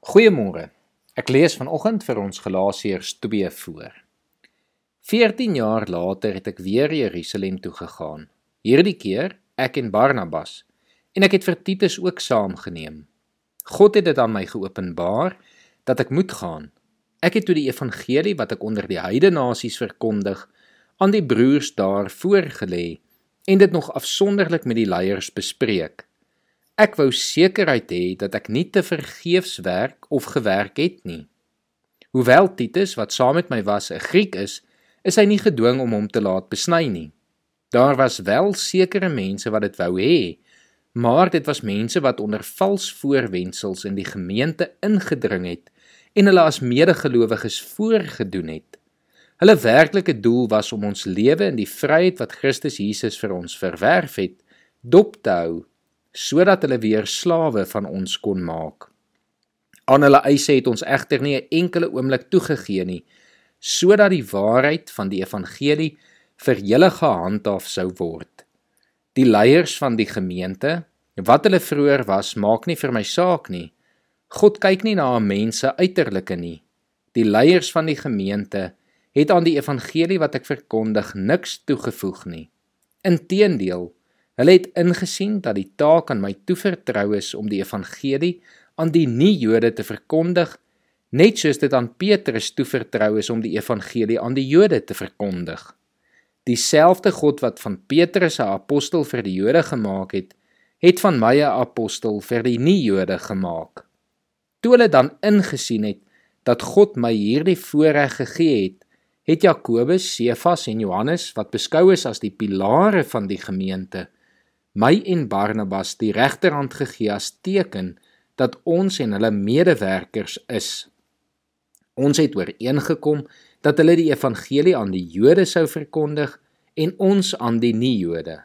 Goeiemôre. Ek lees vanoggend vir ons Galasiërs 2 voor. 14 jaar later het ek weer Jerusalem toe gegaan. Hierdie keer ek en Barnabas en ek het vir Titus ook saamgeneem. God het dit aan my geopenbaar dat ek moet gaan. Ek het toe die evangelie wat ek onder die heidenasies verkondig aan die broers daar voorgelê en dit nog afsonderlik met die leiers bespreek. Ek wou sekerheid hê dat ek nie te vergeefs werk of gewerk het nie. Hoewel Titus wat saam met my was 'n Griek is, is hy nie gedwing om hom te laat besny nie. Daar was wel sekere mense wat dit wou hê, maar dit was mense wat onder vals voorwendsels in die gemeente ingedring het en hulle as medegelowiges voorgedoen het. Hulle werklike doel was om ons lewe in die vryheid wat Christus Jesus vir ons verwerf het, dop te hou sodat hulle weer slawe van ons kon maak. Aan hulle eise het ons egter nie 'n enkele oomblik toegegee nie, sodat die waarheid van die evangelie vir julle gehandhaaf sou word. Die leiers van die gemeente, wat hulle vroeër was, maak nie vir my saak nie. God kyk nie na 'n mens se uiterlike nie. Die leiers van die gemeente het aan die evangelie wat ek verkondig niks toegevoeg nie. Inteendeel, Hulle het ingesien dat die taak aan my toevertrou is om die evangelie aan die nie-Jode te verkondig, net soos dit aan Petrus toevertrou is om die evangelie aan die Jode te verkondig. Dieselfde God wat van Petrus 'n apostel vir die Jode gemaak het, het van my 'n apostel vir die nie-Jode gemaak. Toe hulle dan ingesien het dat God my hierdie voorreg gegee het, het Jakobus, Sefas en Johannes wat beskou is as die pilare van die gemeente, my en Barnabas die regterhand gegee as teken dat ons en hulle medewerkers is. Ons het ooreengekom dat hulle die evangelie aan die Jode sou verkondig en ons aan die nie-Jode.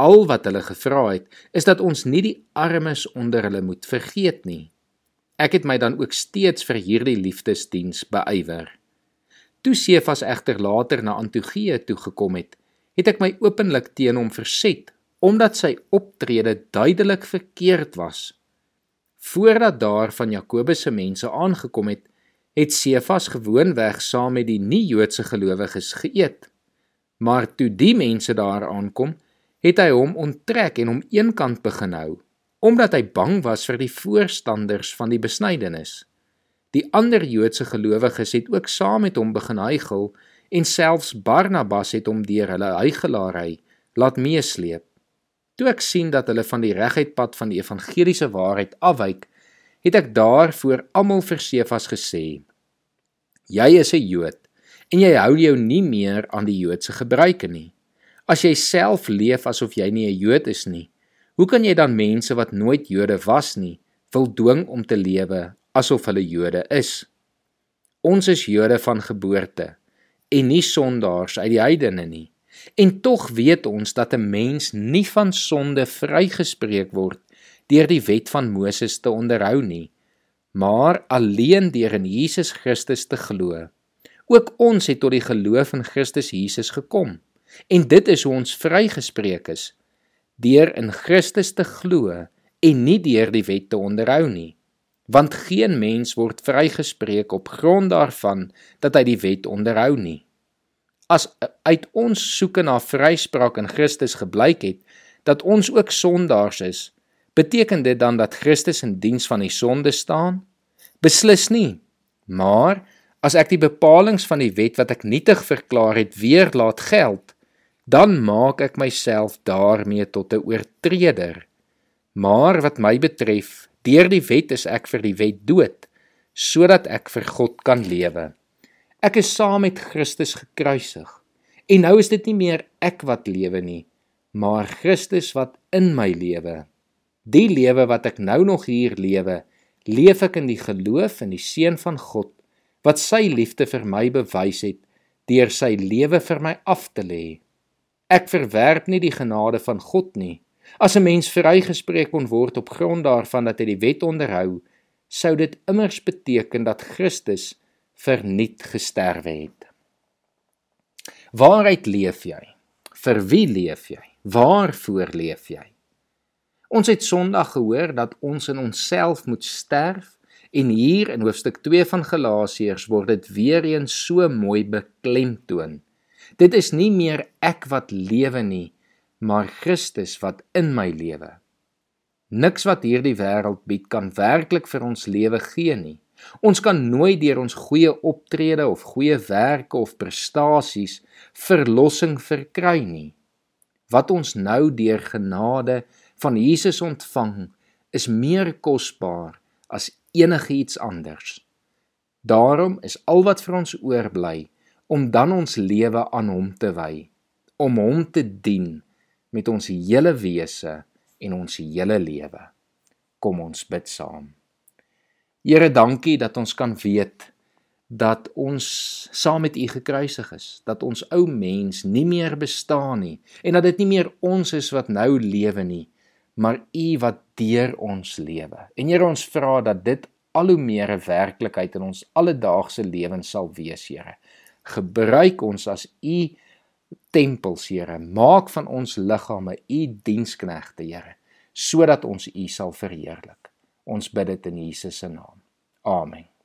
Al wat hulle gevra het, is dat ons nie die armes onder hulle moet vergeet nie. Ek het my dan ook steeds vir hierdie liefdesdiens beywer. Toe Sefas egter later na Antiochië toe gekom het, het ek my openlik teen hom verset omdat sy optrede duidelik verkeerd was. Voordat daar van Jakobus se mense aangekom het, het Sefas gewoonweg saam met die nie-Joodse gelowiges geëet. Maar toe die mense daar aankom, het hy hom onttrek en hom eenkant begin hou, omdat hy bang was vir die voorstanders van die besnydenis. Die ander Joodse gelowiges het ook saam met hom begin hygel en selfs Barnabas het hom deur hulle hygelary laat meesleep. Toe ek sien dat hulle van die regheidpad van die evangeliese waarheid afwyk, het ek daarvoor almal vir Sefas gesê: Jy is 'n Jood en jy hou jou nie meer aan die Joodse gebruike nie. As jy self leef asof jy nie 'n Jood is nie, hoe kan jy dan mense wat nooit Jode was nie, wil dwing om te lewe asof hulle Jode is? Ons is Jode van geboorte en nie sondaars uit die heidene nie. En tog weet ons dat 'n mens nie van sonde vrygespreek word deur die wet van Moses te onderhou nie, maar alleen deur in Jesus Christus te glo. Ook ons het tot die geloof in Christus Jesus gekom. En dit is hoe ons vrygespreek is deur in Christus te glo en nie deur die wet te onderhou nie. Want geen mens word vrygespreek op grond daarvan dat hy die wet onderhou nie as uit ons soeke na vryspraak in Christus gebleik het dat ons ook sondaars is, beteken dit dan dat Christus in diens van die sonde staan? Beslis nie. Maar as ek die bepalinge van die wet wat ek nietig verklaar het weer laat geld, dan maak ek myself daarmee tot 'n oortreder. Maar wat my betref, deur die wet is ek vir die wet dood, sodat ek vir God kan lewe. Ek is saam met Christus gekruisig. En nou is dit nie meer ek wat lewe nie, maar Christus wat in my lewe. Die lewe wat ek nou nog hier lewe, leef ek in die geloof in die seun van God wat sy liefde vir my bewys het deur sy lewe vir my af te lê. Ek verwerp nie die genade van God nie. As 'n mens vrygespreek kon word op grond daarvan dat hy die wet onderhou, sou dit immers beteken dat Christus verniet gesterwe het. Waaruit leef jy? Vir wie leef jy? Waarvoor leef jy? Ons het Sondag gehoor dat ons in onsself moet sterf En hier in hoofstuk 2 van Galasiërs word dit weer eens so mooi beklemtoon. Dit is nie meer ek wat lewe nie, maar Christus wat in my lewe. Niks wat hierdie wêreld bied kan werklik vir ons lewe gee nie. Ons kan nooit deur ons goeie optrede of goeie werke of prestasies verlossing verkry nie. Wat ons nou deur genade van Jesus ontvang, is meer kosbaar as enigiets anders. Daarom is al wat vir ons oorbly om dan ons lewe aan hom te wy, om hom te dien met ons hele wese en ons hele lewe. Kom ons bid saam. Here, dankie dat ons kan weet dat ons saam met U gekruisig is, dat ons ou mens nie meer bestaan nie en dat dit nie meer ons is wat nou lewe nie, maar U wat deur ons lewe. En Here, ons vra dat dit al hoe meer 'n werklikheid in ons alledaagse lewens sal wees, Here. Gebruik ons as U tempels, Here. Maak van ons liggame U diensknegte, Here, sodat ons U sal verheerlik. Ons bid dit in Jesus se naam. Amen.